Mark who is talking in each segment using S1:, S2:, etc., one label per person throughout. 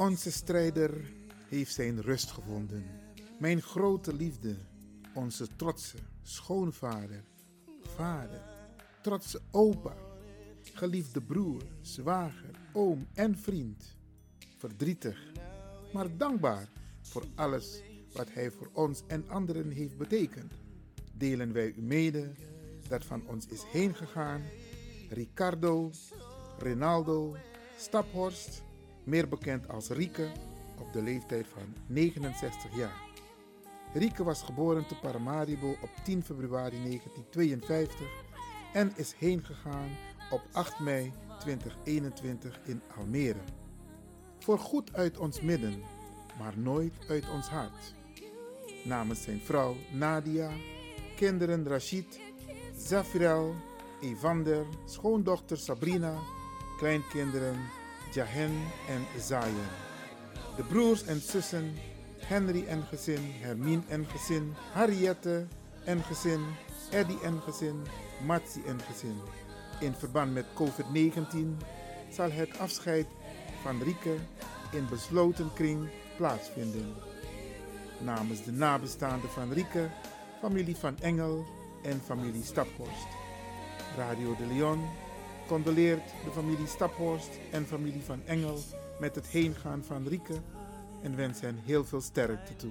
S1: Onze strijder heeft zijn rust gevonden. Mijn grote liefde, onze trotse schoonvader, vader, trotse opa, geliefde broer, zwager, oom en vriend. Verdrietig, maar dankbaar voor alles wat hij voor ons en anderen heeft betekend. Delen wij u mede dat van ons is heen gegaan Ricardo, Rinaldo, Staphorst, meer bekend als Rieke, op de leeftijd van 69 jaar. Rieke was geboren te Paramaribo op 10 februari 1952 en is heen gegaan op 8 mei 2021 in Almere. Voor goed uit ons midden, maar nooit uit ons hart. Namens zijn vrouw Nadia, kinderen Rashid, Zafirel, Evander, schoondochter Sabrina, kleinkinderen Jahen en Zayen. De broers en zussen Henry en gezin, Hermine en gezin, Harriette en gezin, Eddie en gezin, Matsi en gezin. In verband met COVID-19 zal het afscheid van Rieke in besloten kring plaatsvinden. Namens de nabestaanden van Rieke, familie van Engel en familie Staphorst. Radio de Leon condoleert de familie Staphorst en familie van Engel met het heengaan van Rieke en wens hen heel veel sterkte toe.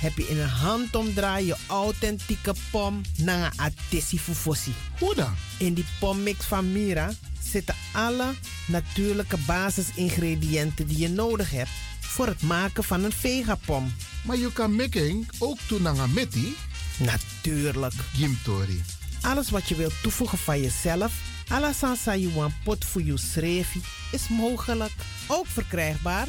S2: heb je in een handomdraai je authentieke pom naar een atesi fufosi.
S3: Hoe dan?
S2: In die pommix van Mira zitten alle natuurlijke basisingrediënten die je nodig hebt voor het maken van een vegapom.
S3: Maar je kan making ook doen naar een meti?
S2: Natuurlijk.
S3: Gimtori.
S2: Alles wat je wilt toevoegen van jezelf, alla sansa you pot voor je schreefie, is mogelijk. Ook verkrijgbaar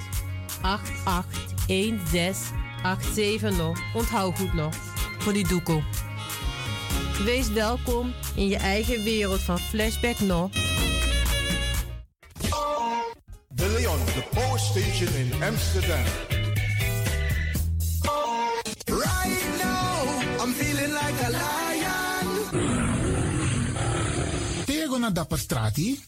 S4: 881687 nog. Onthoud goed nog. Voor die doekoe. Wees welkom in je eigen wereld van Flashback nog.
S5: De Leon, the power station in Amsterdam.
S3: Right now, I'm feeling like a lion.
S1: Tego na dapper strati,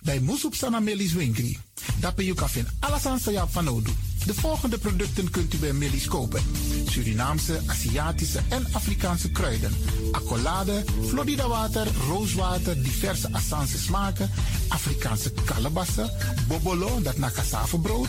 S1: bij Moesop Sana Melis Winkri. Dapper you kan alles aan sa van Odu. De volgende producten kunt u bij Melis kopen. Surinaamse, Aziatische en Afrikaanse kruiden. Accolade, Florida water, rooswater, diverse Assange smaken. Afrikaanse kalebassen, bobolo, dat na brood.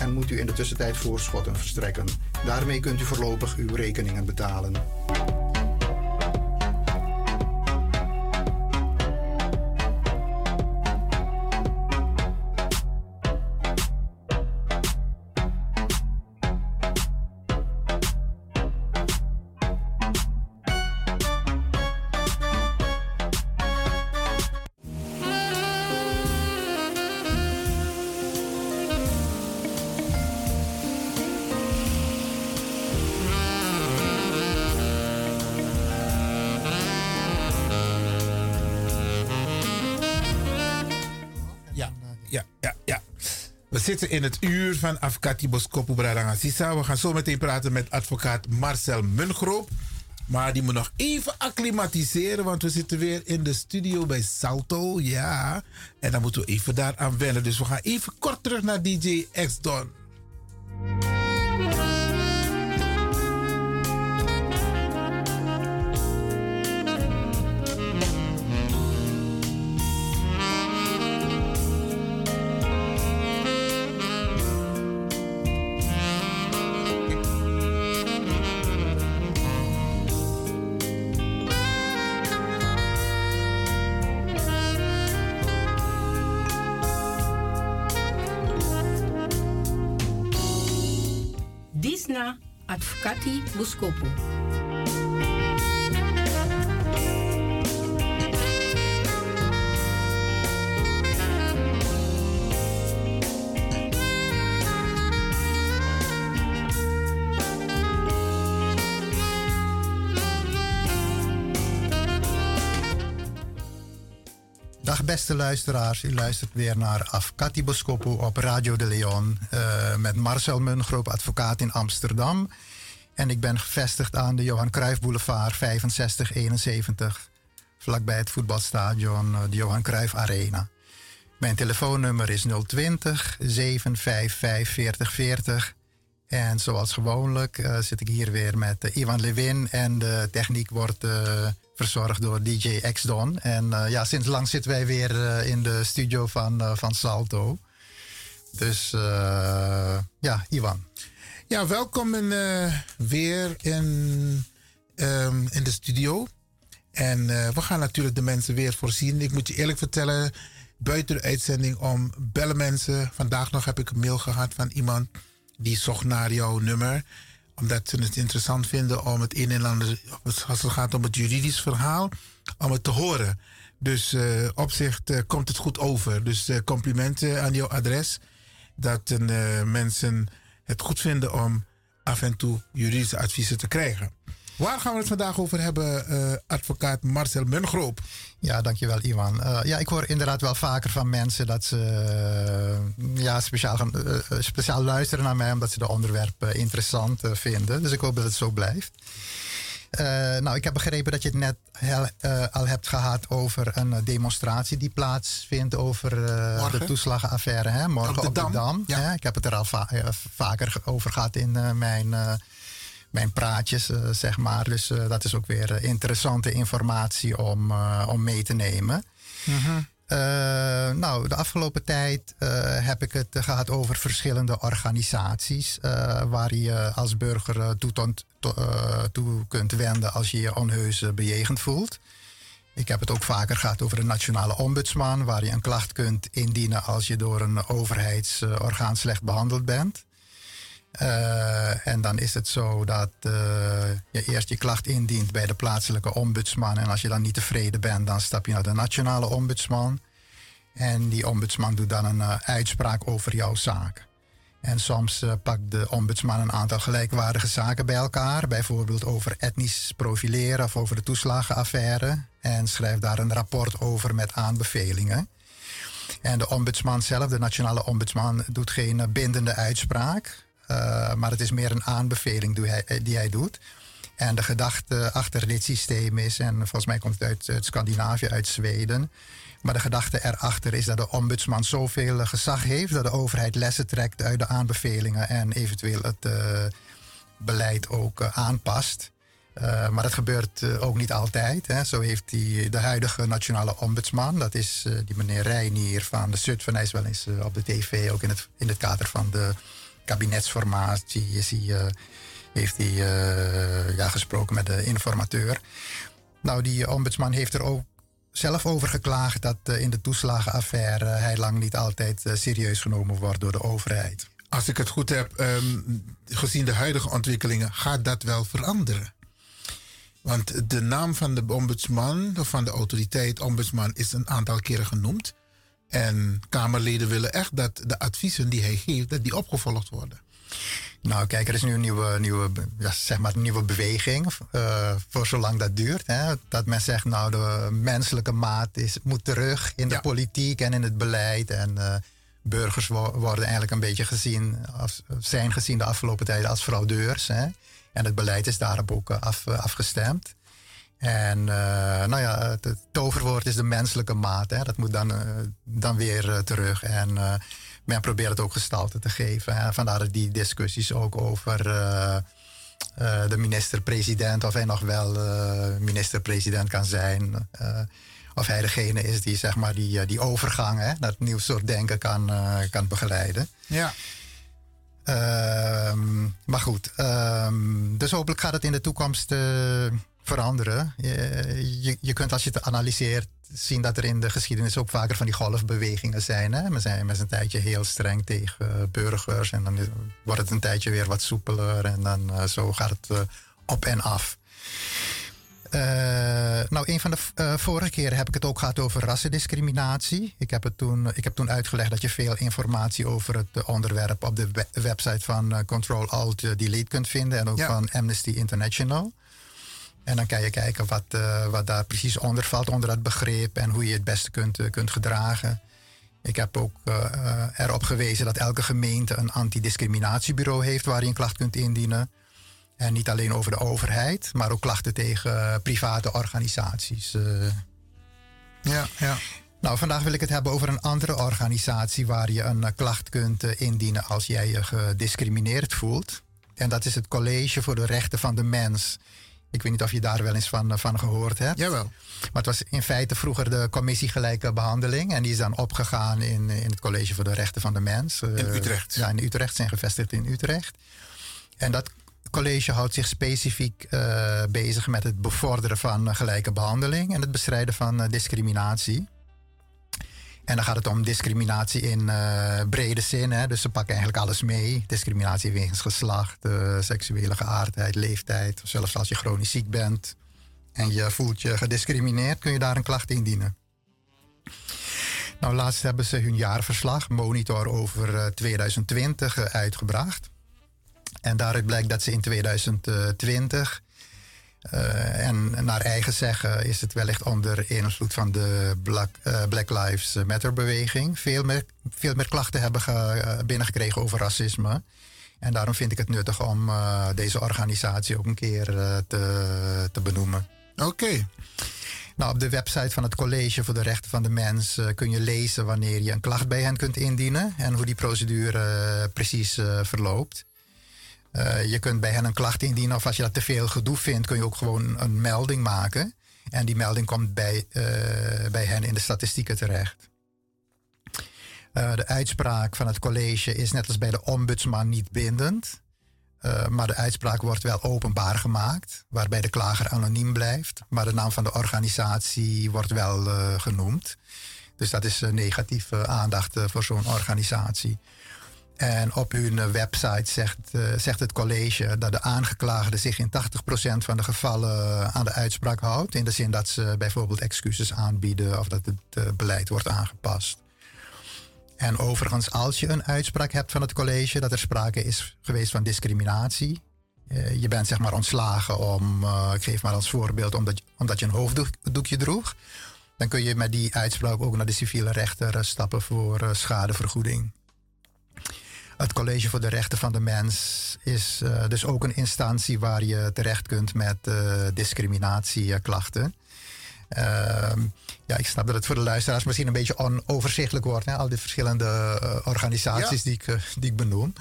S6: en moet u in de tussentijd voorschotten verstrekken. Daarmee kunt u voorlopig uw rekeningen betalen.
S1: We zitten in het uur van Afkati Boskopu Bradangazisa. We gaan zo meteen praten met advocaat Marcel Mungroop. Maar die moet nog even acclimatiseren, want we zitten weer in de studio bij Salto. Ja, en dan moeten we even daaraan wennen. Dus we gaan even kort terug naar DJ X-Don.
S7: Buscopo.
S6: Dag beste luisteraars, u luistert weer naar Afkati Boskopo op Radio de Leon uh, met Marcel Mungroop, advocaat in Amsterdam. En ik ben gevestigd aan de Johan Cruijff Boulevard 6571, vlakbij het voetbalstadion, uh, de Johan Cruijff Arena. Mijn telefoonnummer is 020 755 4040. En zoals gewoonlijk uh, zit ik hier weer met Ivan Lewin en de techniek wordt verzorgd door DJ X-Don. En uh, ja, sinds lang zitten wij weer uh, in de studio van, uh, van Salto. Dus ja, Ivan.
S1: Ja, welkom in, weer in, um, in de studio. En we gaan natuurlijk de mensen weer voorzien. Ik moet je eerlijk vertellen, buiten de uitzending om bellen mensen. Vandaag nog heb ik een mail gehad van iemand die zocht naar jouw nummer omdat ze het interessant vinden om het een en ander, als het gaat om het juridisch verhaal, om het te horen. Dus uh, op zich komt het goed over. Dus complimenten aan jouw adres. Dat mensen het goed vinden om af en toe juridische adviezen te krijgen. Waar gaan we het vandaag over hebben, uh, advocaat Marcel Mungroop?
S6: Ja, dankjewel Iwan. Uh, ja, ik hoor inderdaad wel vaker van mensen dat ze uh, ja, speciaal, speciaal luisteren naar mij omdat ze de onderwerpen interessant vinden. Dus ik hoop dat het zo blijft. Nou, ik heb begrepen dat je het net heel, al hebt gehad over een demonstratie die plaatsvindt over de toeslagenaffaire. Hè? Morgen op de, op de Dam. Ja. Hè? Ik heb het er al va vaker over gehad in mijn mijn praatjes, zeg maar. Dus dat is ook weer interessante informatie om, om mee te nemen. -huh. nou, de afgelopen tijd heb ik het gehad over verschillende organisaties waar je als burger toe, to, toe, kunt wenden als je je onheus bejegend voelt. Ik heb het ook vaker gehad over een nationale ombudsman, waar je een klacht kunt indienen als je door een overheidsorgaan slecht behandeld bent. Uh, en dan is het zo dat uh, je eerst je klacht indient bij de plaatselijke ombudsman. En als je dan niet tevreden bent, dan stap je naar de nationale ombudsman. En die ombudsman doet dan een uh, uitspraak over jouw zaak. En soms pakt de ombudsman een aantal gelijkwaardige zaken bij elkaar. Bijvoorbeeld over etnisch profileren of over de toeslagenaffaire. En schrijft daar een rapport over met aanbevelingen. En de ombudsman zelf, de nationale ombudsman, doet geen bindende uitspraak. Uh, maar het is meer een aanbeveling die hij, die hij doet. En de gedachte achter dit systeem is, en volgens mij komt het uit, Scandinavië, uit Zweden. Maar de gedachte erachter is dat de ombudsman zoveel gezag heeft dat de overheid lessen trekt uit de aanbevelingen en eventueel het uh, beleid ook aanpast. Maar dat gebeurt ook niet altijd. Hè. Zo heeft die, de huidige nationale ombudsman, dat is die meneer Reinier van de Zutphen, hij is wel eens op de tv, ook in het, in het kader van de kabinetsformatie is hij, heeft hij uh, ja, gesproken met de informateur. Nou, die ombudsman heeft er ook zelf over geklaagd dat uh, in de toeslagenaffaire hij lang niet altijd serieus genomen wordt door de overheid.
S1: Als ik het goed heb, um, gezien de huidige ontwikkelingen, gaat dat wel veranderen? Want de naam van de ombudsman, of van de autoriteit ombudsman, is een aantal keren genoemd. En Kamerleden willen echt dat de adviezen die hij geeft, dat die opgevolgd worden.
S6: Nou, kijk, er is nu een nieuwe, nieuwe, ja, zeg maar nieuwe beweging. Uh, voor zolang dat duurt. Hè, dat men zegt, nou, de menselijke maat is, moet terug in de politiek en in het beleid. En uh, burgers worden eigenlijk een beetje gezien, als, zijn gezien de afgelopen tijden als fraudeurs. Hè? En het beleid is daarop ook af, afgestemd. En nou ja, het, toverwoord is de menselijke maat. Hè? Dat moet dan, dan weer terug. En men probeert het ook gestalte te geven. Hè? Vandaar die discussies ook over de minister-president, of hij nog wel minister-president kan zijn. Of hij degene is die zeg maar, die, die overgang hè, naar het nieuw soort denken kan, kan begeleiden.
S1: Ja.
S6: Ehm, maar goed, um, dus hopelijk gaat het in de toekomst veranderen. Je, je, je, kunt als je het analyseert zien dat er in de geschiedenis ook vaker van die golfbewegingen zijn. Hè? We zijn met een tijdje heel streng tegen burgers en dan wordt het een tijdje weer wat soepeler en dan uh, zo gaat het uh, op en af. Uh, nou, een van de vorige keren heb ik het ook gehad over rassendiscriminatie. Ik heb, het toen, ik heb toen uitgelegd dat je veel informatie over het onderwerp op de website van Control Alt Delete kunt vinden en ook ja. van Amnesty International. En dan kan je kijken wat, uh, wat daar precies onder valt, onder dat begrip en hoe je het beste kunt, uh, kunt gedragen. Ik heb ook uh, erop gewezen dat elke gemeente een antidiscriminatiebureau heeft waar je een klacht kunt indienen. En niet alleen over de overheid, maar ook klachten tegen private organisaties.
S1: Ja, ja.
S6: Nou, vandaag wil ik het hebben over een andere organisatie waar je een klacht kunt indienen als jij je gediscrimineerd voelt. En dat is het College voor de Rechten van de Mens. Ik weet niet of je daar wel eens van, van gehoord hebt.
S1: Jawel.
S6: Maar het was in feite vroeger de commissie gelijke behandeling. En die is dan opgegaan in, in het College voor de Rechten van de Mens.
S1: In Utrecht.
S6: Ja, in Utrecht zijn gevestigd in Utrecht. En dat college houdt zich specifiek uh, bezig met het bevorderen van gelijke behandeling en het bestrijden van discriminatie. En dan gaat het om discriminatie in uh, brede zin. Hè? Dus ze pakken eigenlijk alles mee. Discriminatie wegens geslacht, uh, seksuele geaardheid, leeftijd. Zelfs als je chronisch ziek bent en je voelt je gediscrimineerd, kun je daar een klacht indienen. Nou, laatst hebben ze hun jaarverslag, monitor over uh, 2020, uitgebracht. En daaruit blijkt dat ze in 2020 uh, en naar eigen zeggen is het wellicht onder invloed van de Black, uh, Black Lives Matter beweging veel meer, veel meer klachten hebben ge, uh, binnengekregen over racisme. En daarom vind ik het nuttig om deze organisatie ook een keer te, te benoemen.
S1: Oké.
S6: Nou, op de website van het College voor de Rechten van de Mens kun je lezen wanneer je een klacht bij hen kunt indienen en hoe die procedure precies verloopt. Uh, je kunt bij hen een klacht indienen of als je dat te veel gedoe vindt, kun je ook gewoon een melding maken. En die melding komt bij, uh, bij hen in de statistieken terecht. Uh, de uitspraak van het college is net als bij de ombudsman niet bindend. maar de uitspraak wordt wel openbaar gemaakt, waarbij de klager anoniem blijft. Maar de naam van de organisatie wordt wel genoemd. Dus dat is negatieve aandacht voor zo'n organisatie. En op hun eh, website zegt, uh, zegt het college dat de aangeklaagde zich in 80% van de gevallen aan de uitspraak houdt. In de zin dat ze bijvoorbeeld excuses aanbieden of dat het uh, beleid wordt aangepast. En overigens, als je een uitspraak hebt van het college dat er sprake is geweest van discriminatie. je bent zeg maar ontslagen om, ik geef maar als voorbeeld, omdat, omdat je een hoofddoekje droeg. Dan kun je met die uitspraak ook naar de civiele rechter stappen voor schadevergoeding. Het College voor de Rechten van de Mens is uh, dus ook een instantie waar je terecht kunt met uh, discriminatieklachten. Uh, ja, ik snap dat het voor de luisteraars misschien een beetje onoverzichtelijk wordt, hè? al die verschillende uh, organisaties ja. die, ik, die ik benoem.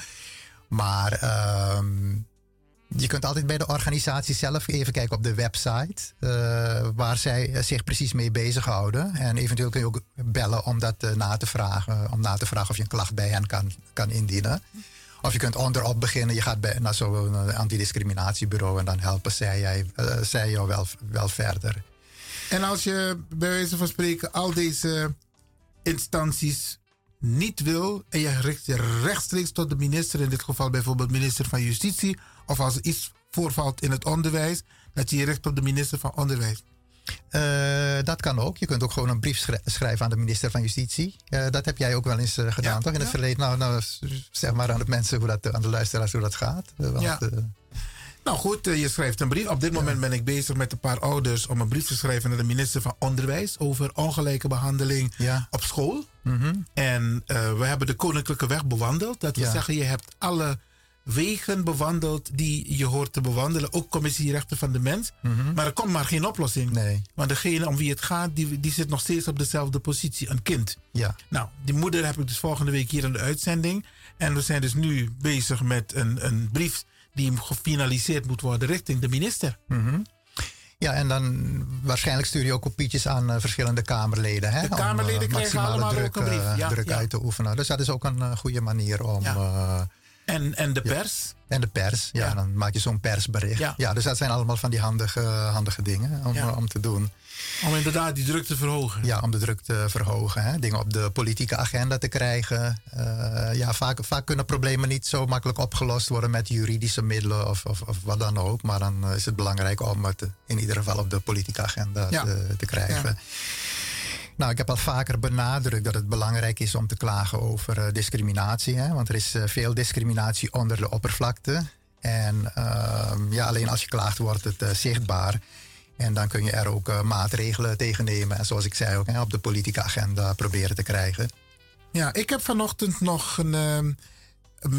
S6: Maar ehm, je kunt altijd bij de organisatie zelf even kijken op de website uh, waar zij zich precies mee bezighouden. En eventueel kun je ook bellen om dat uh, na te vragen. Om na te vragen of je een klacht bij hen kan, kan indienen. Of je kunt onderop beginnen. Je gaat naar zo'n antidiscriminatiebureau en dan helpen zij, uh, zij jou wel, wel verder.
S1: En als je bij wijze van spreken al deze instanties niet wil en je richt je rechtstreeks tot de minister, in dit geval bijvoorbeeld minister van Justitie, of als er iets voorvalt in het onderwijs, dat je je richt op de minister van Onderwijs?
S6: Uh, dat kan ook. Je kunt ook gewoon een brief schrijven aan de minister van Justitie. Uh, dat heb jij ook wel eens uh, gedaan, ja, toch? In ja. het verleden. Nou, nou, zeg maar aan de mensen hoe dat, aan de luisteraars hoe dat gaat.
S1: Want, ja. Nou goed, je schrijft een brief. Op dit moment ben ik bezig met een paar ouders om een brief te schrijven naar de minister van Onderwijs over ongelijke behandeling op school.
S6: Mhm.
S1: En we hebben de koninklijke weg bewandeld. Dat wil zeggen, je hebt alle wegen bewandeld die je hoort te bewandelen. Ook commissierechten van de mens.
S6: Mhm.
S1: Maar er komt maar geen oplossing.
S6: Nee.
S1: Want degene om wie het gaat, die, die zit nog steeds op dezelfde positie. Een kind.
S6: Ja.
S1: Nou, die moeder heb ik dus volgende week hier in de uitzending. En we zijn dus nu bezig met een, een brief die gefinaliseerd moet worden richting de minister.
S6: Mhm. Ja, en dan waarschijnlijk stuur je ook kopietjes aan uh, verschillende Kamerleden. Hè,
S1: de Kamerleden
S6: om, uh,
S1: krijgen allemaal
S6: druk,
S1: ook een brief. Ja,
S6: druk
S1: ja.
S6: uit te oefenen. Dus dat is ook een uh, goede manier om...
S1: En, en de pers?
S6: En de pers, ja.
S1: Ja.
S6: Dan maak je zo'n persbericht.
S1: Ja.
S6: Ja. dus dat zijn allemaal van die handige, handige dingen om, om te doen.
S1: Om inderdaad die druk te verhogen.
S6: Ja, om de druk te verhogen. Hè? Dingen op de politieke agenda te krijgen. Eh, ja, vaak, vaak kunnen problemen niet zo makkelijk opgelost worden met juridische middelen of, of, of wat dan ook. Maar dan eh, is het belangrijk om het in ieder geval op de politieke agenda te, te krijgen. Nou, ik heb al vaker benadrukt dat het belangrijk is om te klagen over eh, discriminatie. Hè? Want er is eh, veel discriminatie onder de oppervlakte. En ehm, ja, alleen als je klaagt wordt het eh, zichtbaar. En dan kun je er ook maatregelen tegen nemen. En zoals ik zei ook, op de politieke agenda proberen te krijgen.
S1: Ja, ik heb vanochtend nog een, ehm,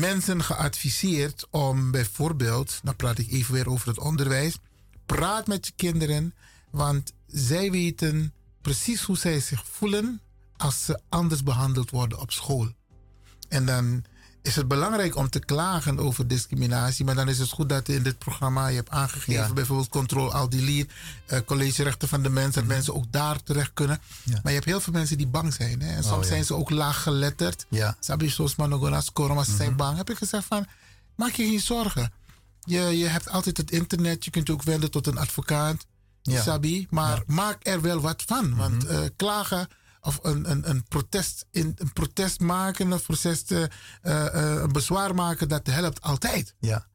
S1: mensen geadviseerd om bijvoorbeeld, dan praat ik even weer over het onderwijs, praat met je kinderen, want zij weten precies hoe zij zich voelen als ze anders behandeld worden op school. En dan is het belangrijk om te klagen over discriminatie, maar dan is het goed dat je in dit programma je hebt aangegeven,
S6: Ja.
S1: bijvoorbeeld Control Al Delete, eh College Rechten van de Mens, dat mensen ook daar terecht kunnen.
S6: Ja.
S1: Maar je hebt heel veel mensen die bang zijn. Hè? En soms
S6: Oh, ja.
S1: zijn ze ook laag geletterd.
S6: Ja.
S1: Sabi maar ze zijn bang. Heb ik gezegd van, maak je geen zorgen. Je, je hebt altijd het internet, je kunt je ook wenden tot een advocaat.
S6: Ja.
S1: Sabi, maar maak er wel wat van. Want
S6: Mhm.
S1: eh, klagen of een, een, een, protest in, een protest maken, een, proces, eh, eh, een bezwaar maken, dat helpt altijd.
S6: Ja,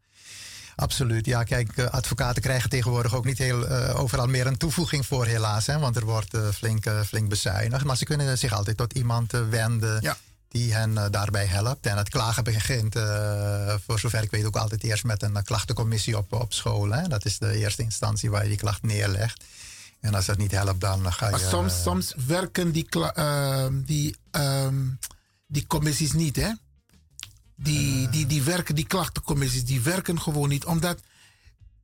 S6: absoluut. Ja, kijk, advocaten krijgen tegenwoordig ook niet heel, overal meer een toevoeging voor, helaas. Hè, want er wordt flink, flink bezuinigd. Maar ze kunnen zich altijd tot iemand wenden
S1: Ja.
S6: Die hen eh, daarbij helpt. En het klagen begint, eh, voor zover ik weet, ook altijd eerst met een eh, klachtencommissie op, op school. Hè. Dat is de eerste instantie waar je die klacht neerlegt. En als dat niet helpt, dan ga je...
S1: Maar soms, soms werken die, ehm, die, ehm, die commissies niet, hè? Die, die, die werken, die klachtencommissies, die werken gewoon niet. Omdat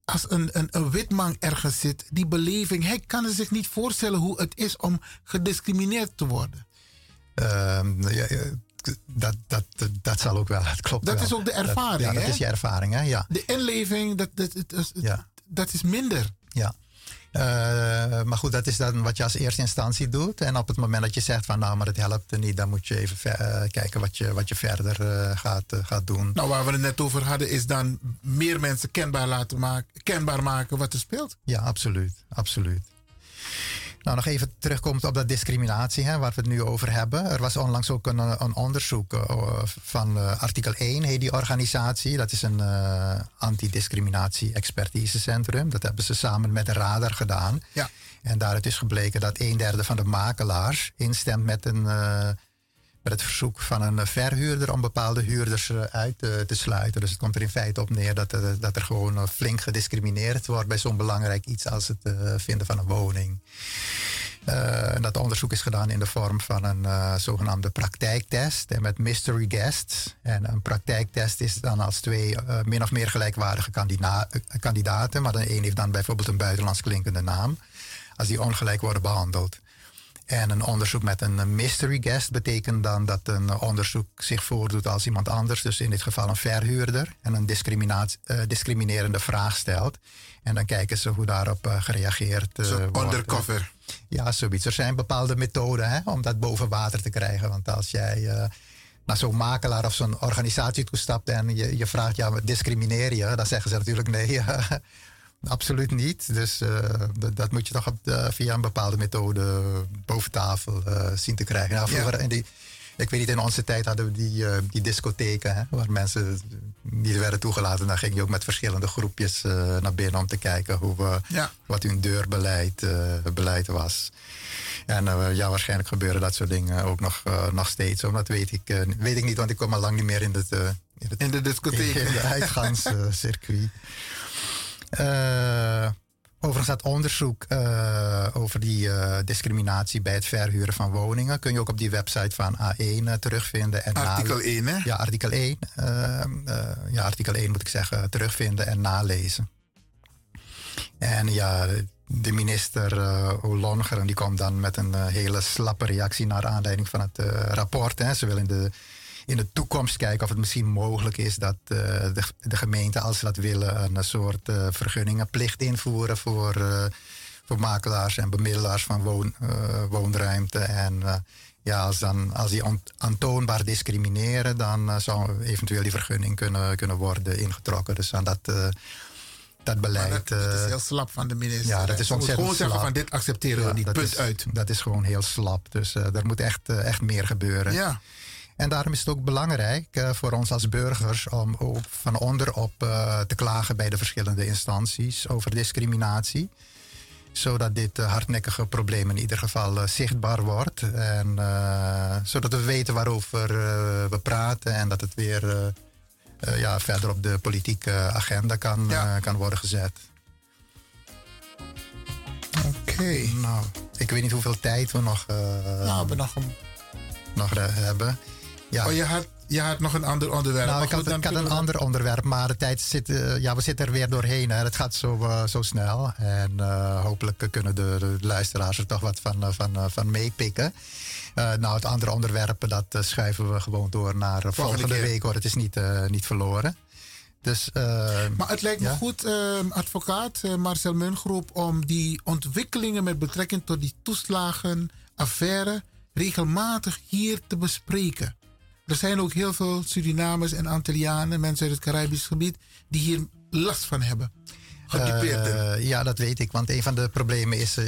S1: als een, een, een wit man ergens zit, die beleving, hij kan zich niet voorstellen hoe het is om gediscrimineerd te worden.
S6: Ehm, ja, dat, dat, dat zal ook wel, het klopt
S1: Dat
S6: wel.
S1: is ook de ervaring,
S6: Dat, ja, dat
S1: hè?
S6: is je ervaring, hè? Ja.
S1: De inleving, dat, dat, dat, dat,
S6: Ja.
S1: dat is minder.
S6: Ja. Eh, maar goed, dat is dan wat je als eerste instantie doet. En op het moment dat je zegt van nou, maar het helpt niet, dan moet je even eh, kijken wat je, wat je verder eh, gaat, gaat doen.
S1: Nou, waar we het net over hadden, is dan meer mensen kenbaar laten maken, kenbaar maken wat er speelt.
S6: Ja, absoluut. absoluut. Nou, nog even terugkomend op dat discriminatie, hè, waar we het nu over hebben. Er was onlangs ook een, eh, een onderzoek eh, van eh, artikel 1, heet die organisatie. Dat is een eh antidiscriminatie-expertisecentrum. Dat hebben ze samen met de Radar gedaan.
S1: Ja.
S6: En daaruit is gebleken dat een derde van de makelaars instemt met, een, met het verzoek van een verhuurder om bepaalde huurders eh, uit te, te sluiten. Dus het komt er in feite op neer dat er, dat er gewoon eh, flink gediscrimineerd wordt bij zo'n belangrijk iets als het eh, vinden van een woning. Eh, dat onderzoek is gedaan in de vorm van een eh, zogenaamde praktijktest en met mystery guests. En een praktijktest is dan als twee eh, min of meer gelijkwaardige kandida- eh, kandidaten, maar de een heeft dan bijvoorbeeld een buitenlands klinkende naam, als die ongelijk worden behandeld. En een onderzoek met een mystery guest betekent dan dat een onderzoek zich voordoet als iemand anders, dus in dit geval een verhuurder, en een eh, discriminerende vraag stelt. En dan kijken ze hoe daarop eh, gereageerd eh, wordt.
S1: undercover.
S6: Ja, zoiets. Er zijn bepaalde methoden hè, om dat boven water te krijgen. Want als jij naar zo'n makelaar of zo'n organisatie toestapt en je, je vraagt, ja, discrimineer je? Dan zeggen ze natuurlijk nee, absoluut niet. Dus eh, dat, dat moet je toch op de- via een bepaalde methode boven tafel eh, zien te krijgen. Nou, vroeger in die, ik weet niet, in onze tijd hadden we die, eh, die discotheken, hè, waar mensen niet werden toegelaten. Dan ging je ook met verschillende groepjes naar binnen om te kijken hoe, we
S1: Ja.
S6: wat hun deurbeleid beleid was. En ja, waarschijnlijk gebeuren dat soort dingen ook nog, nog steeds. Zo, dat weet ik, weet ik niet, want ik kom al lang niet meer in, het, in, het,
S1: In de discotheek.
S6: in de uitgangscircuit. Uh, overigens dat onderzoek uh, over die uh, discriminatie bij het verhuren van woningen kun je ook op die website van A1 terugvinden.
S1: En artikel 1, hè?
S6: Ja, artikel 1. ja, artikel 1 moet ik zeggen, terugvinden en nalezen. En ja, de minister uh, Olongeren die komt dan met een hele slappe reactie naar aanleiding van het rapport. Hè. Ze wil in de in de toekomst kijken of het misschien mogelijk is dat uh, de, de, gemeente, als ze dat willen, een soort uh, vergunningenplicht invoeren voor, uh, voor makelaars en bemiddelaars van woon, woonruimte. En ja, als, dan, als die aantoonbaar discrimineren, dan zou eventueel die vergunning kunnen, kunnen worden ingetrokken. Dus aan dat dat beleid.
S1: Dat, dat, is heel slap van de minister.
S6: Ja, dat is ontzettend
S1: gewoon zeggen van dit accepteren we niet. Punt
S6: is,
S1: uit.
S6: Dat is gewoon heel slap. Dus uh, er moet echt, uh, echt meer gebeuren.
S1: Ja.
S6: En daarom is het ook belangrijk uh, voor ons als burgers om ook van onderop uh, te klagen bij de verschillende instanties over discriminatie. Zodat dit uh, hardnekkige probleem in ieder geval zichtbaar wordt. En zodat we weten waarover we praten en dat het weer ja, verder op de politieke agenda kan, ja. kan worden gezet.
S1: Oké. Okay.
S6: Nou, ik weet niet hoeveel tijd we nog,
S1: nou, we nog, een...
S6: nog hebben.
S1: Ja. Oh, je had, je had nog een ander onderwerp.
S6: Nou, ik had, ik had een ander onderwerp, maar de tijd zit, uh, ja, we zitten er weer doorheen. Hè. Het gaat zo, uh, zo snel. En uh, hopelijk kunnen de, de, luisteraars er toch wat van, van, van meepikken. nou, het andere onderwerp, dat schuiven we gewoon door naar volgende, volgende week hoor. Het is niet, niet verloren. Dus,
S1: maar het lijkt me goed, advocaat Marcel Mungroep, om die ontwikkelingen met betrekking tot die toeslagenaffaire regelmatig hier te bespreken. Er zijn ook heel veel Surinamers en Antillianen, mensen uit het Caribisch gebied, die hier last van hebben.
S6: Uh, ja, dat weet ik. Want een van de problemen is, uh,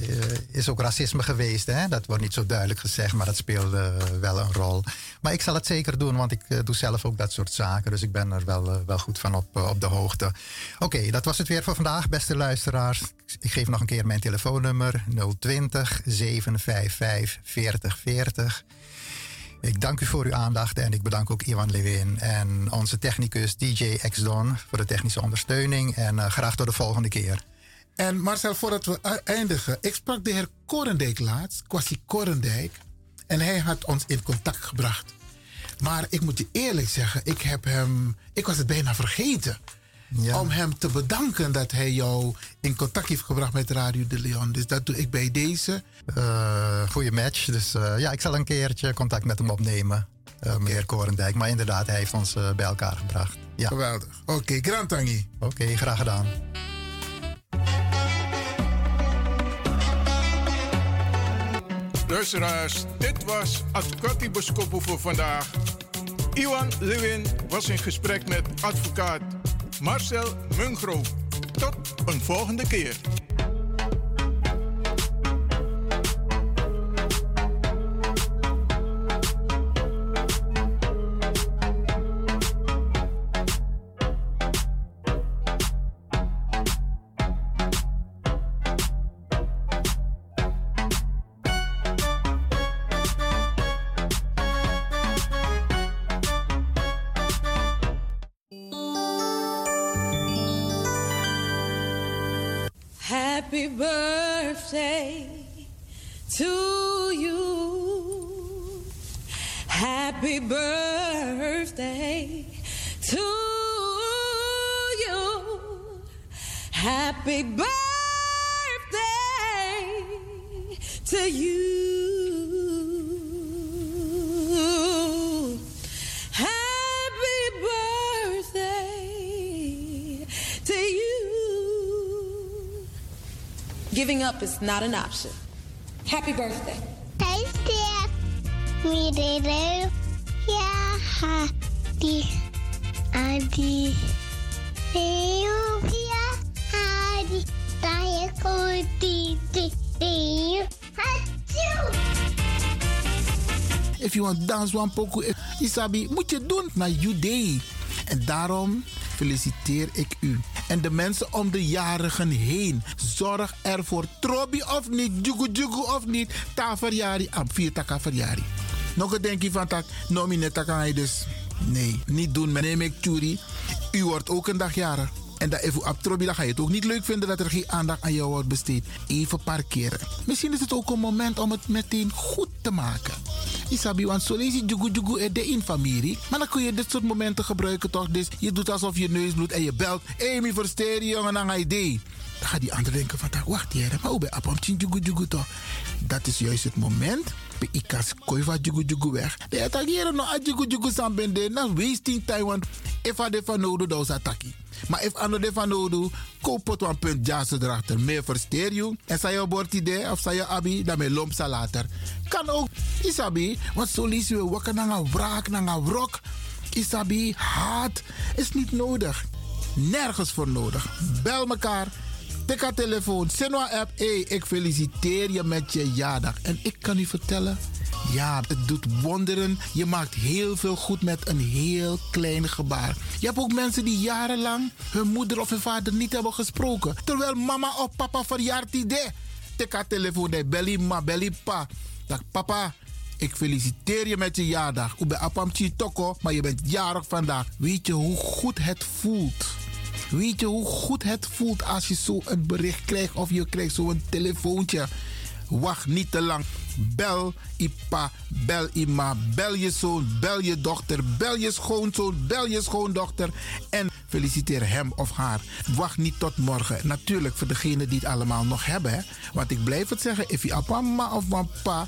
S6: is ook racisme geweest. Hè? Dat wordt niet zo duidelijk gezegd, maar dat speelde uh, wel een rol. Maar ik zal het zeker doen, want ik doe zelf ook dat soort zaken. Dus ik ben er wel, wel goed van op, op de hoogte. Oké, dat was het weer voor vandaag, beste luisteraars. Ik geef nog een keer mijn telefoonnummer 020 755 4040. Ik dank u voor uw aandacht en ik bedank ook Iwan Lewin en onze technicus DJ X-Don voor de technische ondersteuning. En uh, graag tot de volgende keer.
S1: En Marcel, voordat we eindigen, ik sprak de heer Korendijk laatst, Kwasi Korendijk, en hij had ons in contact gebracht. Maar ik moet je eerlijk zeggen, ik heb hem, ik was het bijna vergeten. Ja. Om hem te bedanken dat hij jou in contact heeft gebracht met Radio de Leon. Dus dat doe ik bij deze.
S6: Uh, goeie match. Dus uh, ja, ik zal een keertje contact met hem opnemen. Uh, okay. Meneer Korendijk. Maar inderdaad, hij heeft ons bij elkaar gebracht. Ja.
S1: Geweldig. Oké, okay, Grand Tangi.
S6: Oké, okay, graag gedaan.
S8: Luisteraars, dit was Advocati Boskopo voor vandaag. Iwan Lewin was in gesprek met advocaat Marcel Mungro. Tot een volgende keer.
S9: Birthday to you. Happy birthday to you. Happy birthday to you. Giving up is not an option. Happy birthday.
S10: Tasty. Me de Ja, hadi. Adi. Deo ja, hadi. Daya ko di di deo.
S1: If you want dance one poco, Isabi, moet je doen naar you day. En daarom feliciteer ik u. En de mensen om de jarigen heen. Zorg ervoor. Trobi of niet, jugu jugu of niet. Ta verjari, am vier taka verjari. Nog een denkje van tak, nomine taka dus. Nee, niet doen. Neem ik Tjuri. U wordt ook een dag jarig.
S3: En dat even abtrobi, dan ga je het ook niet leuk vinden dat er geen aandacht aan jou wordt besteed. Even parkeren. Misschien is het ook een moment om het meteen goed te maken. Isabi, want zo lees je jugu jugu er de in familie. Maar dan kun je dit soort momenten gebruiken toch? Dus je doet alsof je neus bloedt en je belt. Mi versteer je jongen, je idee. Dan gaat die ander denken van, wacht hier, maar hoe ben je jugu jugu toch? Dat is juist het moment pe ikas koi va jugu jugu weg. De attackeren no a jugu jugu san na wasting time want if a de van nodu da ataki. Maar if ano de van nodu, koop het een punt jassen erachter. Meer versteer je. En sa je bord idee of sa je abi, dan me lomp sa later. Kan ook, isabi, want zo lees je wakker naar een wraak, naar een wrok. Isabi, haat, is niet nodig. Nergens voor nodig. Bel mekaar Tik haar telefoon, Senwa app. Hey, ik feliciteer je met je jaardag. En ik kan u vertellen, ja, het doet wonderen. Je maakt heel veel goed met een heel klein gebaar. Je hebt ook mensen die jarenlang hun moeder of hun vader niet hebben gesproken. Terwijl mama of papa verjaart idee. Tik haar telefoon, de belly ma, belly pa. Dag papa, ik feliciteer je met je jaardag. Ik ben apamchi toko, maar je bent jarig vandaag. Weet je hoe goed het voelt? Weet je hoe goed het voelt als je zo een bericht krijgt of je krijgt zo'n telefoontje? Wacht niet te lang. Bel Ipa, bel Ima, bel je zoon, bel je dochter, bel je schoonzoon, bel je schoondochter en feliciteer hem of haar. Wacht niet tot morgen. Natuurlijk voor degenen die het allemaal nog hebben. Hè? Want ik blijf het zeggen, if je papa of papa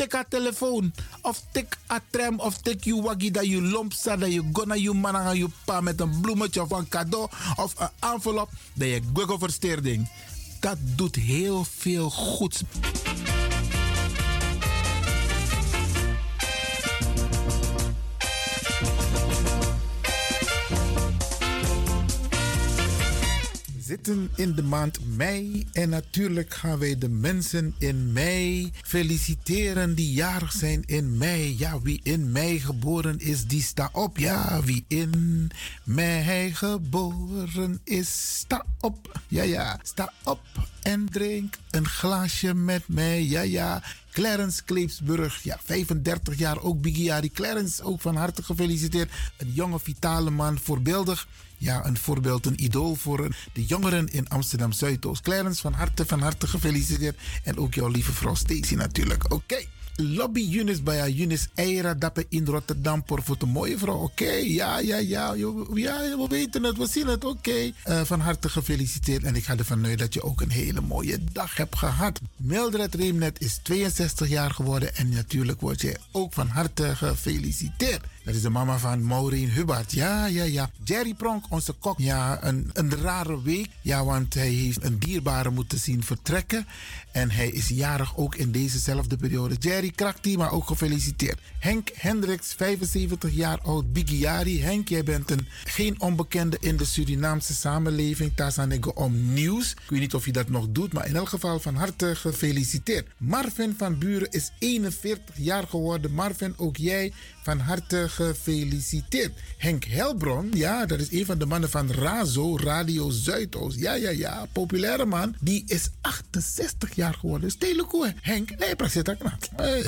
S3: tik a telefoon. Of tik a tram. Of tik je waggie dat je lomp staat. Dat je gonna je man aan je pa met een bloemetje of een cadeau. Of een envelop. Dat je google versteerding. Dat doet heel veel goeds.
S1: Zitten in de maand mei en natuurlijk gaan wij de mensen in mei feliciteren die jarig zijn in mei. Ja, wie in mei geboren is, die sta op. Ja, wie in mei geboren is, sta op. Ja, ja, sta op en drink een glaasje met mij. Ja, ja. Clarence Kleepsburg, ja, 35 jaar, ook Bigiari. Clarence, ook van harte gefeliciteerd. Een jonge, vitale man, voorbeeldig ja, een voorbeeld, een idool voor de jongeren in Amsterdam Zuidoost. Clarence, van harte, van harte gefeliciteerd. En ook jouw lieve vrouw Stacy natuurlijk. Oké. Lobby Yunis bij Yunis Eira Dappe in Rotterdam voor de mooie vrouw. Oké, ja, ja, ja, ja, we weten het, we zien het. Oké, eh, van harte gefeliciteerd en ik ga ervan uit dat je ook een hele mooie dag hebt gehad. Mildred Reemnet is 62 jaar geworden en natuurlijk word je ook van harte gefeliciteerd. Dat is de mama van Maureen Hubbard. Ja, ja, ja. Jerry Pronk, onze kok. Ja, een, een rare week. Ja, want hij heeft een dierbare moeten zien vertrekken. En hij is jarig ook in dezezelfde periode. Jerry Krakti, maar ook gefeliciteerd. Henk Hendricks, 75 jaar oud, Bigiari. Henk, jij bent een, geen onbekende in de Surinaamse samenleving. Tazanego om nieuws. Ik weet niet of je dat nog doet, maar in elk geval van harte gefeliciteerd. Marvin van Buren is 41 jaar geworden. Marvin, ook jij van harte gefeliciteerd. Henk Helbron, ja, dat is een van de mannen van Razo, Radio Zuidoost. Ja, ja, ja, populaire man. Die is 68 jaar geworden. Stelekoe. Henk, nee, precies,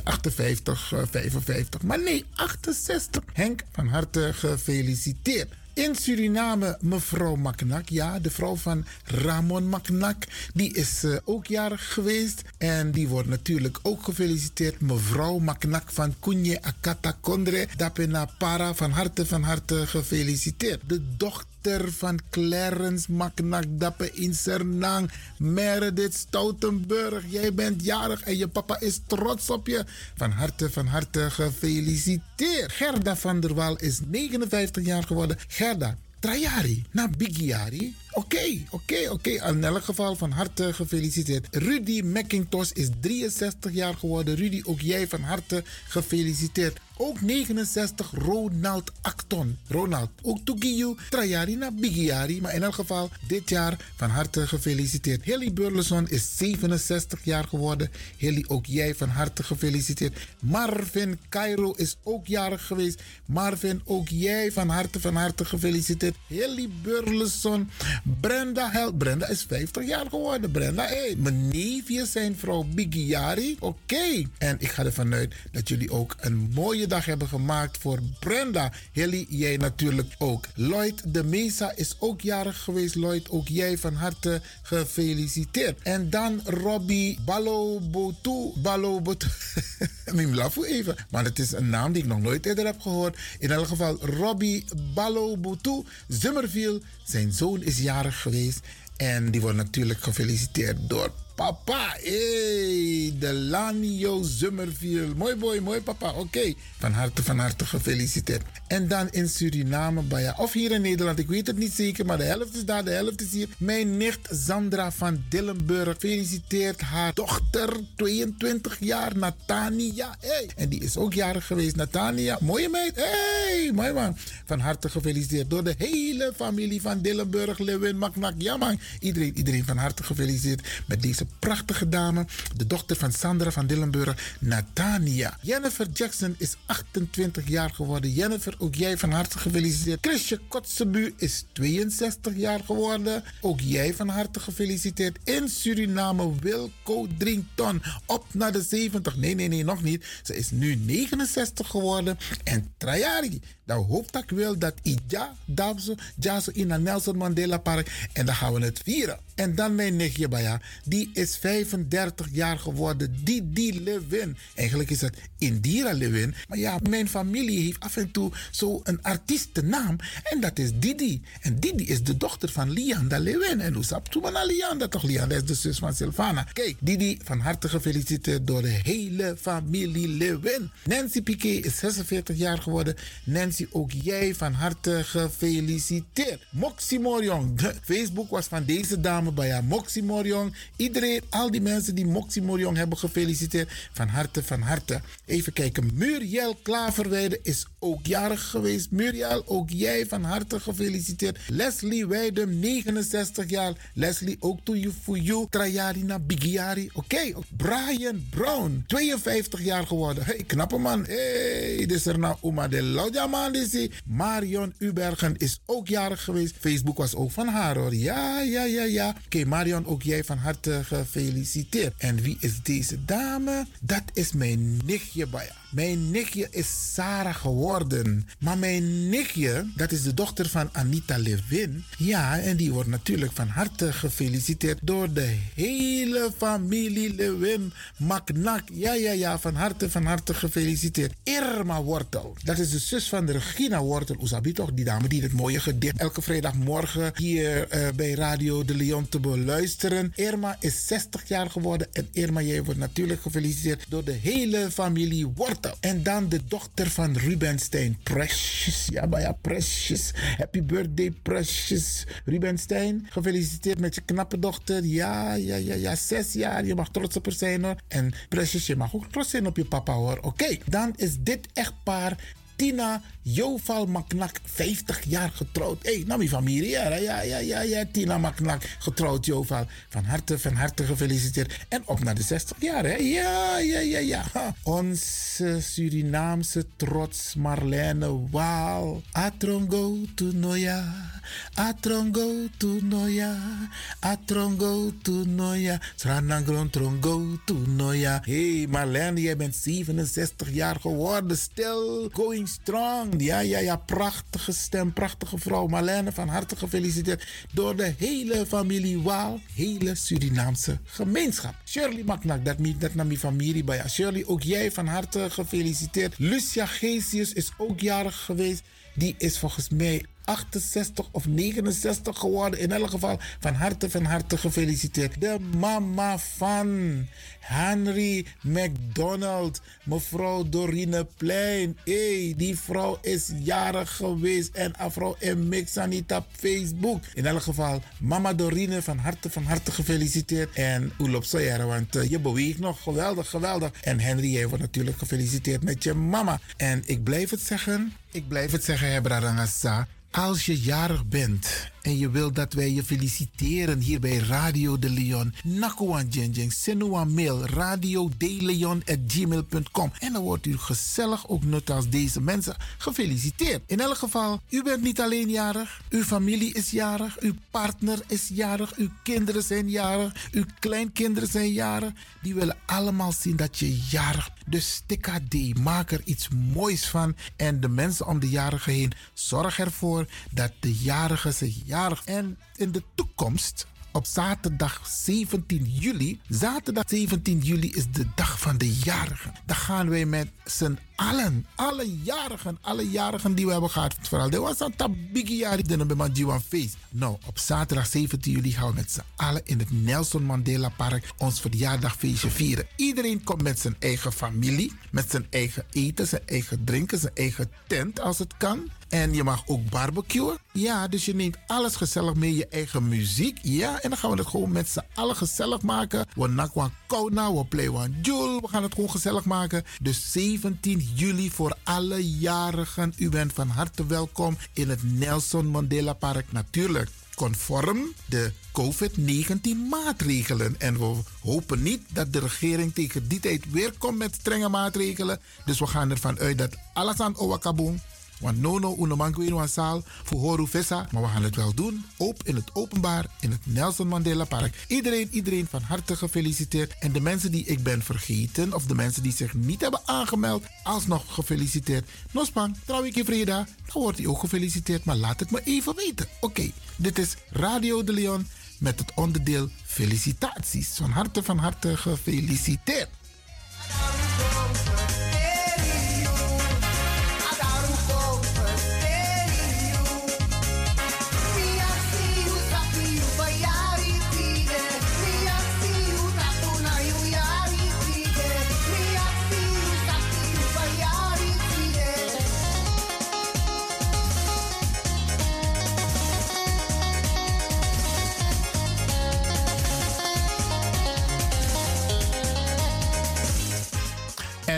S1: 58, 55. Maar nee, 68. Henk, van harte gefeliciteerd. In Suriname, mevrouw Maknak, ja, de vrouw van Ramon Maknak, die is uh, ook jarig geweest. En die wordt natuurlijk ook gefeliciteerd. Mevrouw Maknak van Kunje Akata Kondre, Dapena Para, van harte, van harte gefeliciteerd. De dochter van Clarence Maknak Dappe in Sernang. Meredith Stoutenburg, jij bent jarig en je papa is trots op je. Van harte, van harte gefeliciteerd. Gerda van der Waal is 59 jaar geworden. Gerda, Trajari, na Bigiari. Oké, oké, oké. In elk geval van harte gefeliciteerd. Rudy McIntosh is 63 jaar geworden. Rudy, ook jij van harte gefeliciteerd. Ook 69 Ronald Acton. Ronald, ook Tugiyu, Trajari Bigiari. Maar in elk geval dit jaar van harte gefeliciteerd. Hilly Burleson is 67 jaar geworden. Hilly, ook jij van harte gefeliciteerd. Marvin Cairo is ook jarig geweest. Marvin, ook jij van harte van harte gefeliciteerd. Hilly Burleson. Brenda Held. Brenda is 50 jaar geworden. Brenda, hé. Hey, mijn zijn vrouw Bigiari. Oké. En ik ga ervan uit dat jullie ook een mooie dag hebben gemaakt voor Brenda. Hilly, jij natuurlijk ook. Lloyd de Mesa is ook jarig geweest. Lloyd, ook jij van harte gefeliciteerd. En dan Robbie Balobotu. Balobotu. Mim lafu even. Maar het is een naam die ik nog nooit eerder heb gehoord. In elk geval Robbie Balobotu. Zummerville. Zijn zoon is jarig geweest. En die wordt natuurlijk gefeliciteerd door papa. Hey, de Lanio Zummerville. Mooi boy, mooi papa. Oké, van harte, van harte gefeliciteerd. En dan in Suriname, of hier in Nederland, ik weet het niet zeker, maar de helft is daar, de helft is hier. Mijn nicht Sandra van Dillenburg feliciteert haar dochter, 22 jaar, Natania. Hey. En die is ook jarig geweest, Natania. Mooie meid. Hey, mooi man. Van harte gefeliciteerd door de hele familie van Dillenburg, Lewin, Maknak, Jamang. Iedereen, iedereen van harte gefeliciteerd met prachtige dame, de dochter van Sandra van Dillenburg, Natania. Jennifer Jackson is 28 jaar geworden. Jennifer, ook jij van harte gefeliciteerd. Chrisje Kotzebu is 62 jaar geworden. Ook jij van harte gefeliciteerd. In Suriname, Wilco Drinkton op naar de 70. Nee, nee, nee, nog niet. Ze is nu 69 geworden. En Trajari, dan hoop ik wel dat Ija, Dabso, Jaso in Nelson Mandela Park. En dan gaan we het vieren. En dan mijn nichtje Baya, die is 35 jaar geworden. Didi Lewin. Eigenlijk is het Indira Lewin. Maar ja, mijn familie heeft af en toe zo een artiestennaam. En dat is Didi. En Didi is de dochter van Lianda Lewin. En hoe sapt naar Lianda toch? Lianda is de zus van Silvana. Kijk, Didi, van harte gefeliciteerd door de hele familie Lewin. Nancy Piquet is 46 jaar geworden. Nancy, ook jij van harte gefeliciteerd. Moxie Morion. Facebook was van deze dame bij Moxie Morion. Iedereen, al die mensen die Moxie Morion hebben gefeliciteerd. Van harte, van harte. Even kijken. Muriel Klaverweide is ook jarig geweest. Muriel, ook jij van harte gefeliciteerd. Leslie Weidem, 69 jaar. Leslie, ook to you for you. Trajari Bigiari. Oké. Brian Brown, 52 jaar geworden. Hey, knappe man. Hey, dit is er nou Uma de Laudia man. Marion Ubergen is ook jarig geweest. Facebook was ook van haar hoor. Ja, ja, ja, ja. Oké, Marion, ook jij van harte gefeliciteerd. En wie is deze dame? Dat is mijn nichtje Baya. Mijn nichtje is Sarah geworden. Maar mijn nichtje, dat is de dochter van Anita Levin. Ja, en die wordt natuurlijk van harte gefeliciteerd door de hele familie Levin. Maknak, ja, ja, ja, van harte, van harte gefeliciteerd. Irma Wortel, dat is de zus van Regina Wortel. Oesabi toch, die dame die het mooie gedicht elke vrijdagmorgen hier uh, bij Radio de Leon te beluisteren. Irma is 60 jaar geworden en Irma, jij wordt natuurlijk gefeliciteerd door de hele familie Wortel. En dan de dochter van Rubenstein, Precious. Ja, maar ja, Precious. Happy birthday, Precious. Rubenstein, gefeliciteerd met je knappe dochter. Ja, ja, ja, ja, zes jaar. Je mag trots op haar zijn hoor. En Precious, je mag ook trots zijn op je papa hoor. Oké, dan is dit echtpaar Tina Joval Maknak, 50 jaar getrouwd. Hé, hey, Nami familie, ja, ja, ja, ja, ja, Tina Maknak, getrouwd Joval. Van harte, van harte gefeliciteerd. En op naar de 60 jaar, hè? Ja, ja, ja, ja. Onze Surinaamse trots Marlene Waal. Atrongo Tunoya, Atrongo Tunoya, Atrongo Tunoya, Sranangron Trongo Tunoya. Hé, hey, Marlene, jij bent 67 jaar geworden. Still going strong. Ja, ja, ja. Prachtige stem, prachtige vrouw. Marlene, van harte gefeliciteerd door de hele familie Waal. Hele Surinaamse gemeenschap. Shirley Maknak, dat, dat naar mijn familie bij. Shirley, ook jij van harte gefeliciteerd. Lucia Gesius is ook jarig geweest. Die is volgens mij 68 of 69 geworden. In elk geval van harte, van harte gefeliciteerd. De mama van Henry McDonald, mevrouw Dorine Plein. hey, die vrouw is jarig geweest en mevrouw en niet op Facebook. In elk geval, mama Dorine, van harte, van harte gefeliciteerd. En Oelop Soyer, want uh, je beweegt nog geweldig, geweldig. En Henry, jij wordt natuurlijk gefeliciteerd met je mama. En ik blijf het zeggen, ik blijf het zeggen, Hebra Rangasa. Als je jarig bent en je wilt dat wij je feliciteren hier bij Radio de Leon, Nakuan Jenjeng, Senuan mail radiodeleon.gmail.com. En dan wordt u gezellig, ook net als deze mensen, gefeliciteerd. In elk geval, u bent niet alleen jarig, uw familie is jarig, uw partner is jarig, uw kinderen zijn jarig, uw kleinkinderen zijn jarig. Die willen allemaal zien dat je jarig bent. Dus stikka D, maak er iets moois van. En de mensen om de jarigen heen, zorg ervoor dat de jarigen zich en in de toekomst op zaterdag 17 juli. Zaterdag 17 juli is de dag van de jarigen. Dan gaan wij met z'n allen, alle jarigen, alle jarigen die we hebben gehad. Vooral, er was een tabigi jari die bij mijn feest. Nou, op zaterdag 17 juli gaan we met z'n allen in het Nelson Mandela Park ons verjaardagfeestje vieren. Iedereen komt met zijn eigen familie, met zijn eigen eten, zijn eigen drinken, zijn eigen tent als het kan. En je mag ook barbecuen. Ja, dus je neemt alles gezellig mee, je eigen muziek. Ja, en dan gaan we het gewoon met z'n allen gezellig maken. We nakwan kona, we play one jul. We gaan het gewoon gezellig maken. Dus 17 juli voor alle jarigen. U bent van harte welkom in het Nelson Mandela Park. Natuurlijk conform de COVID-19 maatregelen. En we hopen niet dat de regering tegen die tijd weer komt met strenge maatregelen. Dus we gaan ervan uit dat alles aan Owakaboom want nono unomango in zaal voor horu vesa. Maar we gaan het wel doen. Op in het openbaar in het Nelson Mandela Park. Iedereen, iedereen van harte gefeliciteerd. En de mensen die ik ben vergeten of de mensen die zich niet hebben aangemeld, alsnog gefeliciteerd. Nospang, trouw ik in vrede, dan wordt hij ook gefeliciteerd. Maar laat het me even weten. Oké, dit is Radio de Leon met het onderdeel felicitaties. Van harte, van harte gefeliciteerd.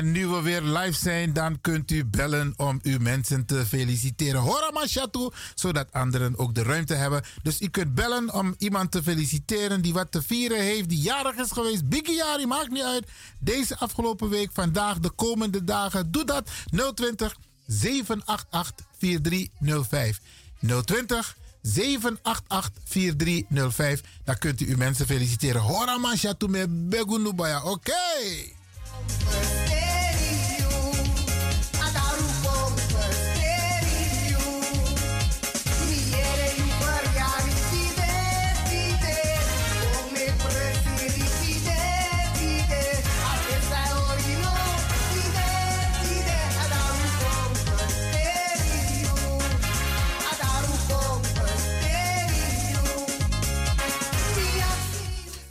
S1: Nu we weer live zijn, dan kunt u bellen om uw mensen te feliciteren. Hora Machatu, zodat anderen ook de ruimte hebben. Dus u kunt bellen om iemand te feliciteren die wat te vieren heeft, die jarig is geweest. Biggie Jari, maakt niet uit. Deze afgelopen week, vandaag, de komende dagen. Doe dat 020 788 4305. 020 788 4305. Dan kunt u uw mensen feliciteren. Hora met Begunubaya. Oké.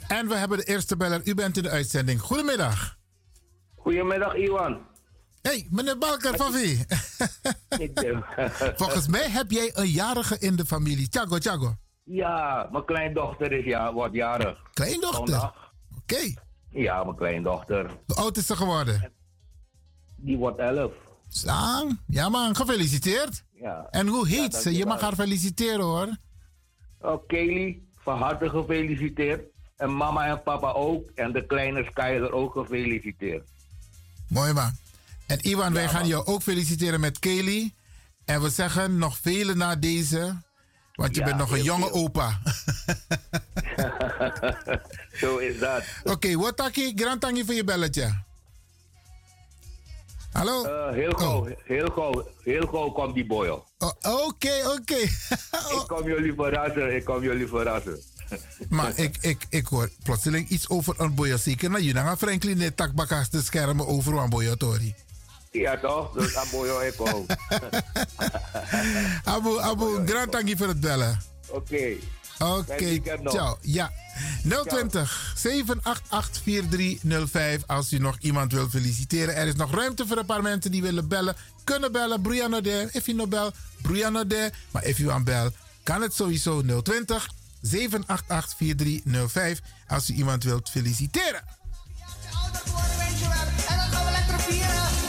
S1: En we hebben de eerste beller. U bent in de uitzending. Goedemiddag.
S11: Goedemiddag, Iwan.
S1: Hey, meneer Balker, van wie? Volgens mij heb jij een jarige in de familie. Thiago, Thiago.
S11: Ja, mijn kleindochter is ja, wordt jarig.
S1: Kleindochter? Oké.
S11: Ja, mijn kleindochter.
S1: Hoe oud is ze geworden?
S11: Die wordt elf.
S1: Slang. Ja man, gefeliciteerd.
S11: Ja.
S1: En hoe heet ze? Je mag haar feliciteren hoor.
S11: Oh, Kelly, van harte gefeliciteerd. En mama en papa ook. En de kleine Skyler ook gefeliciteerd.
S1: Mooi man. En Iwan, wij gaan jou ook feliciteren met Kelly. En we zeggen nog vele na deze. Want je bent nog een jonge opa.
S11: Zo is dat.
S1: Oké, okay, wat taki? Grand voor je belletje. Hallo?
S11: Uh, heel gauw, oh. heel gauw, heel gauw komt die boy
S1: op. Oh, oké, oké.
S11: ik kom jullie verrassen, ik kom jullie verrassen.
S1: Maar ik, ik, ik hoor plotseling iets over een boya zeker. Nou, je naar Franklin net takbakas te schermen over een boya tori.
S11: Ja, toch? Dus Aboyo ik ook.
S1: Abu, Abu, grand dank voor het bellen.
S11: Oké.
S1: Oké, ciao. Ja. 020 788 4305 als u nog iemand wil feliciteren. Er is nog ruimte voor een paar mensen die willen bellen. Kunnen bellen, Brianna de. If you no bel, Brianna de. Maar if you aan bel, kan het sowieso 020 788 4305 als u iemand wilt feliciteren.
S12: En dan gaan we lekker vieren.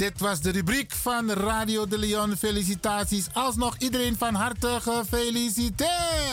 S1: Dit was de rubriek van Radio de Leon. Felicitaties. Alsnog iedereen van harte gefeliciteerd.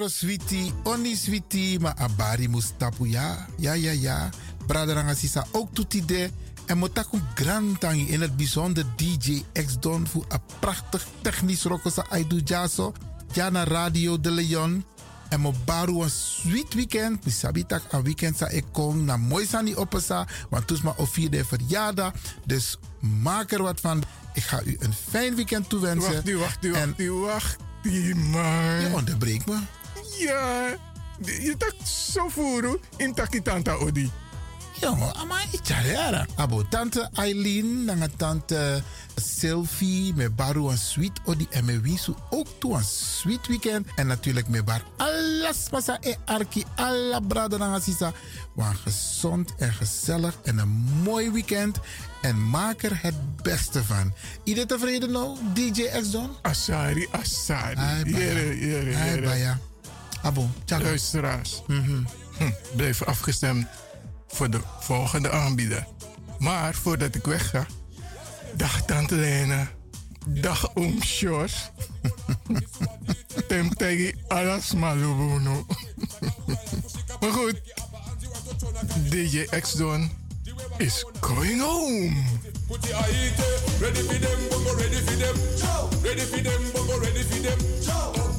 S1: Potro switi, oni switi, ma abari mustapu ya. Ja, ja, ja. Braderanga sisa ook toetide. En motaku grantangi in het bijzonder DJ X-Don voor een prachtig technisch rokosa Aidu Jaso. Jana Radio de Leon. En mo baru een sweet weekend. Mi sabitak een weekend sa ik kom na mooi sani opesa. Want toes ma of vierde verjaardag. Dus maak er wat van. Ik ga u een fijn weekend toewensen.
S8: Wacht, u, wacht, u,
S1: En-
S8: wacht, u, wacht, u, man.
S1: Je onderbreekt me.
S8: Ja, je tak zo voeren in takitanta odi.
S1: Jongen, ama italiara. Abo tante Eileen, nanga tante Sylvie, me baru een sweet odi en me wisu ook toe een sweet weekend. En natuurlijk me bar alles pasa e arki, alla brada nanga sisa. Wan gezond en gezellig en een mooi weekend. En maak er het beste van. Iedereen tevreden nou, DJ X-Don?
S8: Asari, Asari.
S1: Baya.
S8: Jere, jere,
S1: Abo, tjaka.
S8: Luisteraars, hm, blijf afgestemd voor de volgende aanbieder. Maar voordat ik wegga, dag Tante Lena, dag Oom Sjors. Temtegi alas malubuno. maar goed, DJ X-Don is going home.
S13: Put your ready for them, ready for them. Ready for them, ready for them.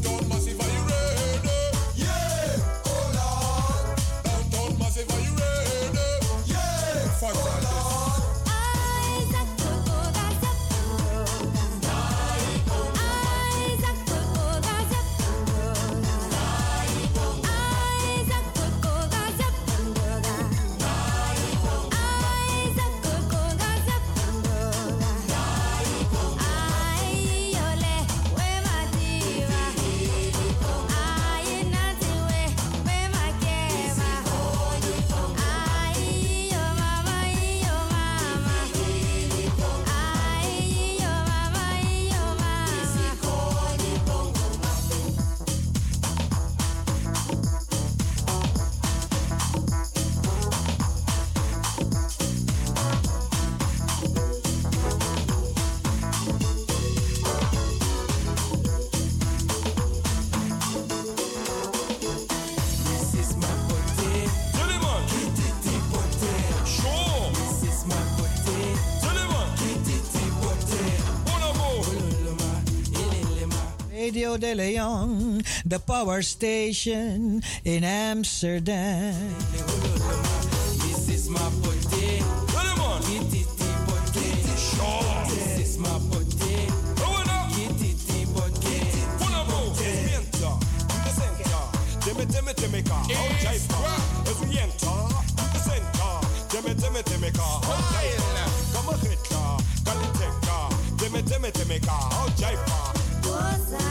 S14: Radio de Leon, the power station in Amsterdam.
S13: This is my birthday. Gentlemen, kitty birthday. Sure. This is my birthday. Kitty birthday. Bonobo. Mienta. In the center. Deme, deme, deme, ka. Out, jive, ka. As we enter. In the center.
S11: Timmy, Timmy, Timmy, car. Oh, Jaipa. Come a hit car. Kaliteka. Timmy, Timmy, Timmy, car. Oh, Jaipa.
S13: Is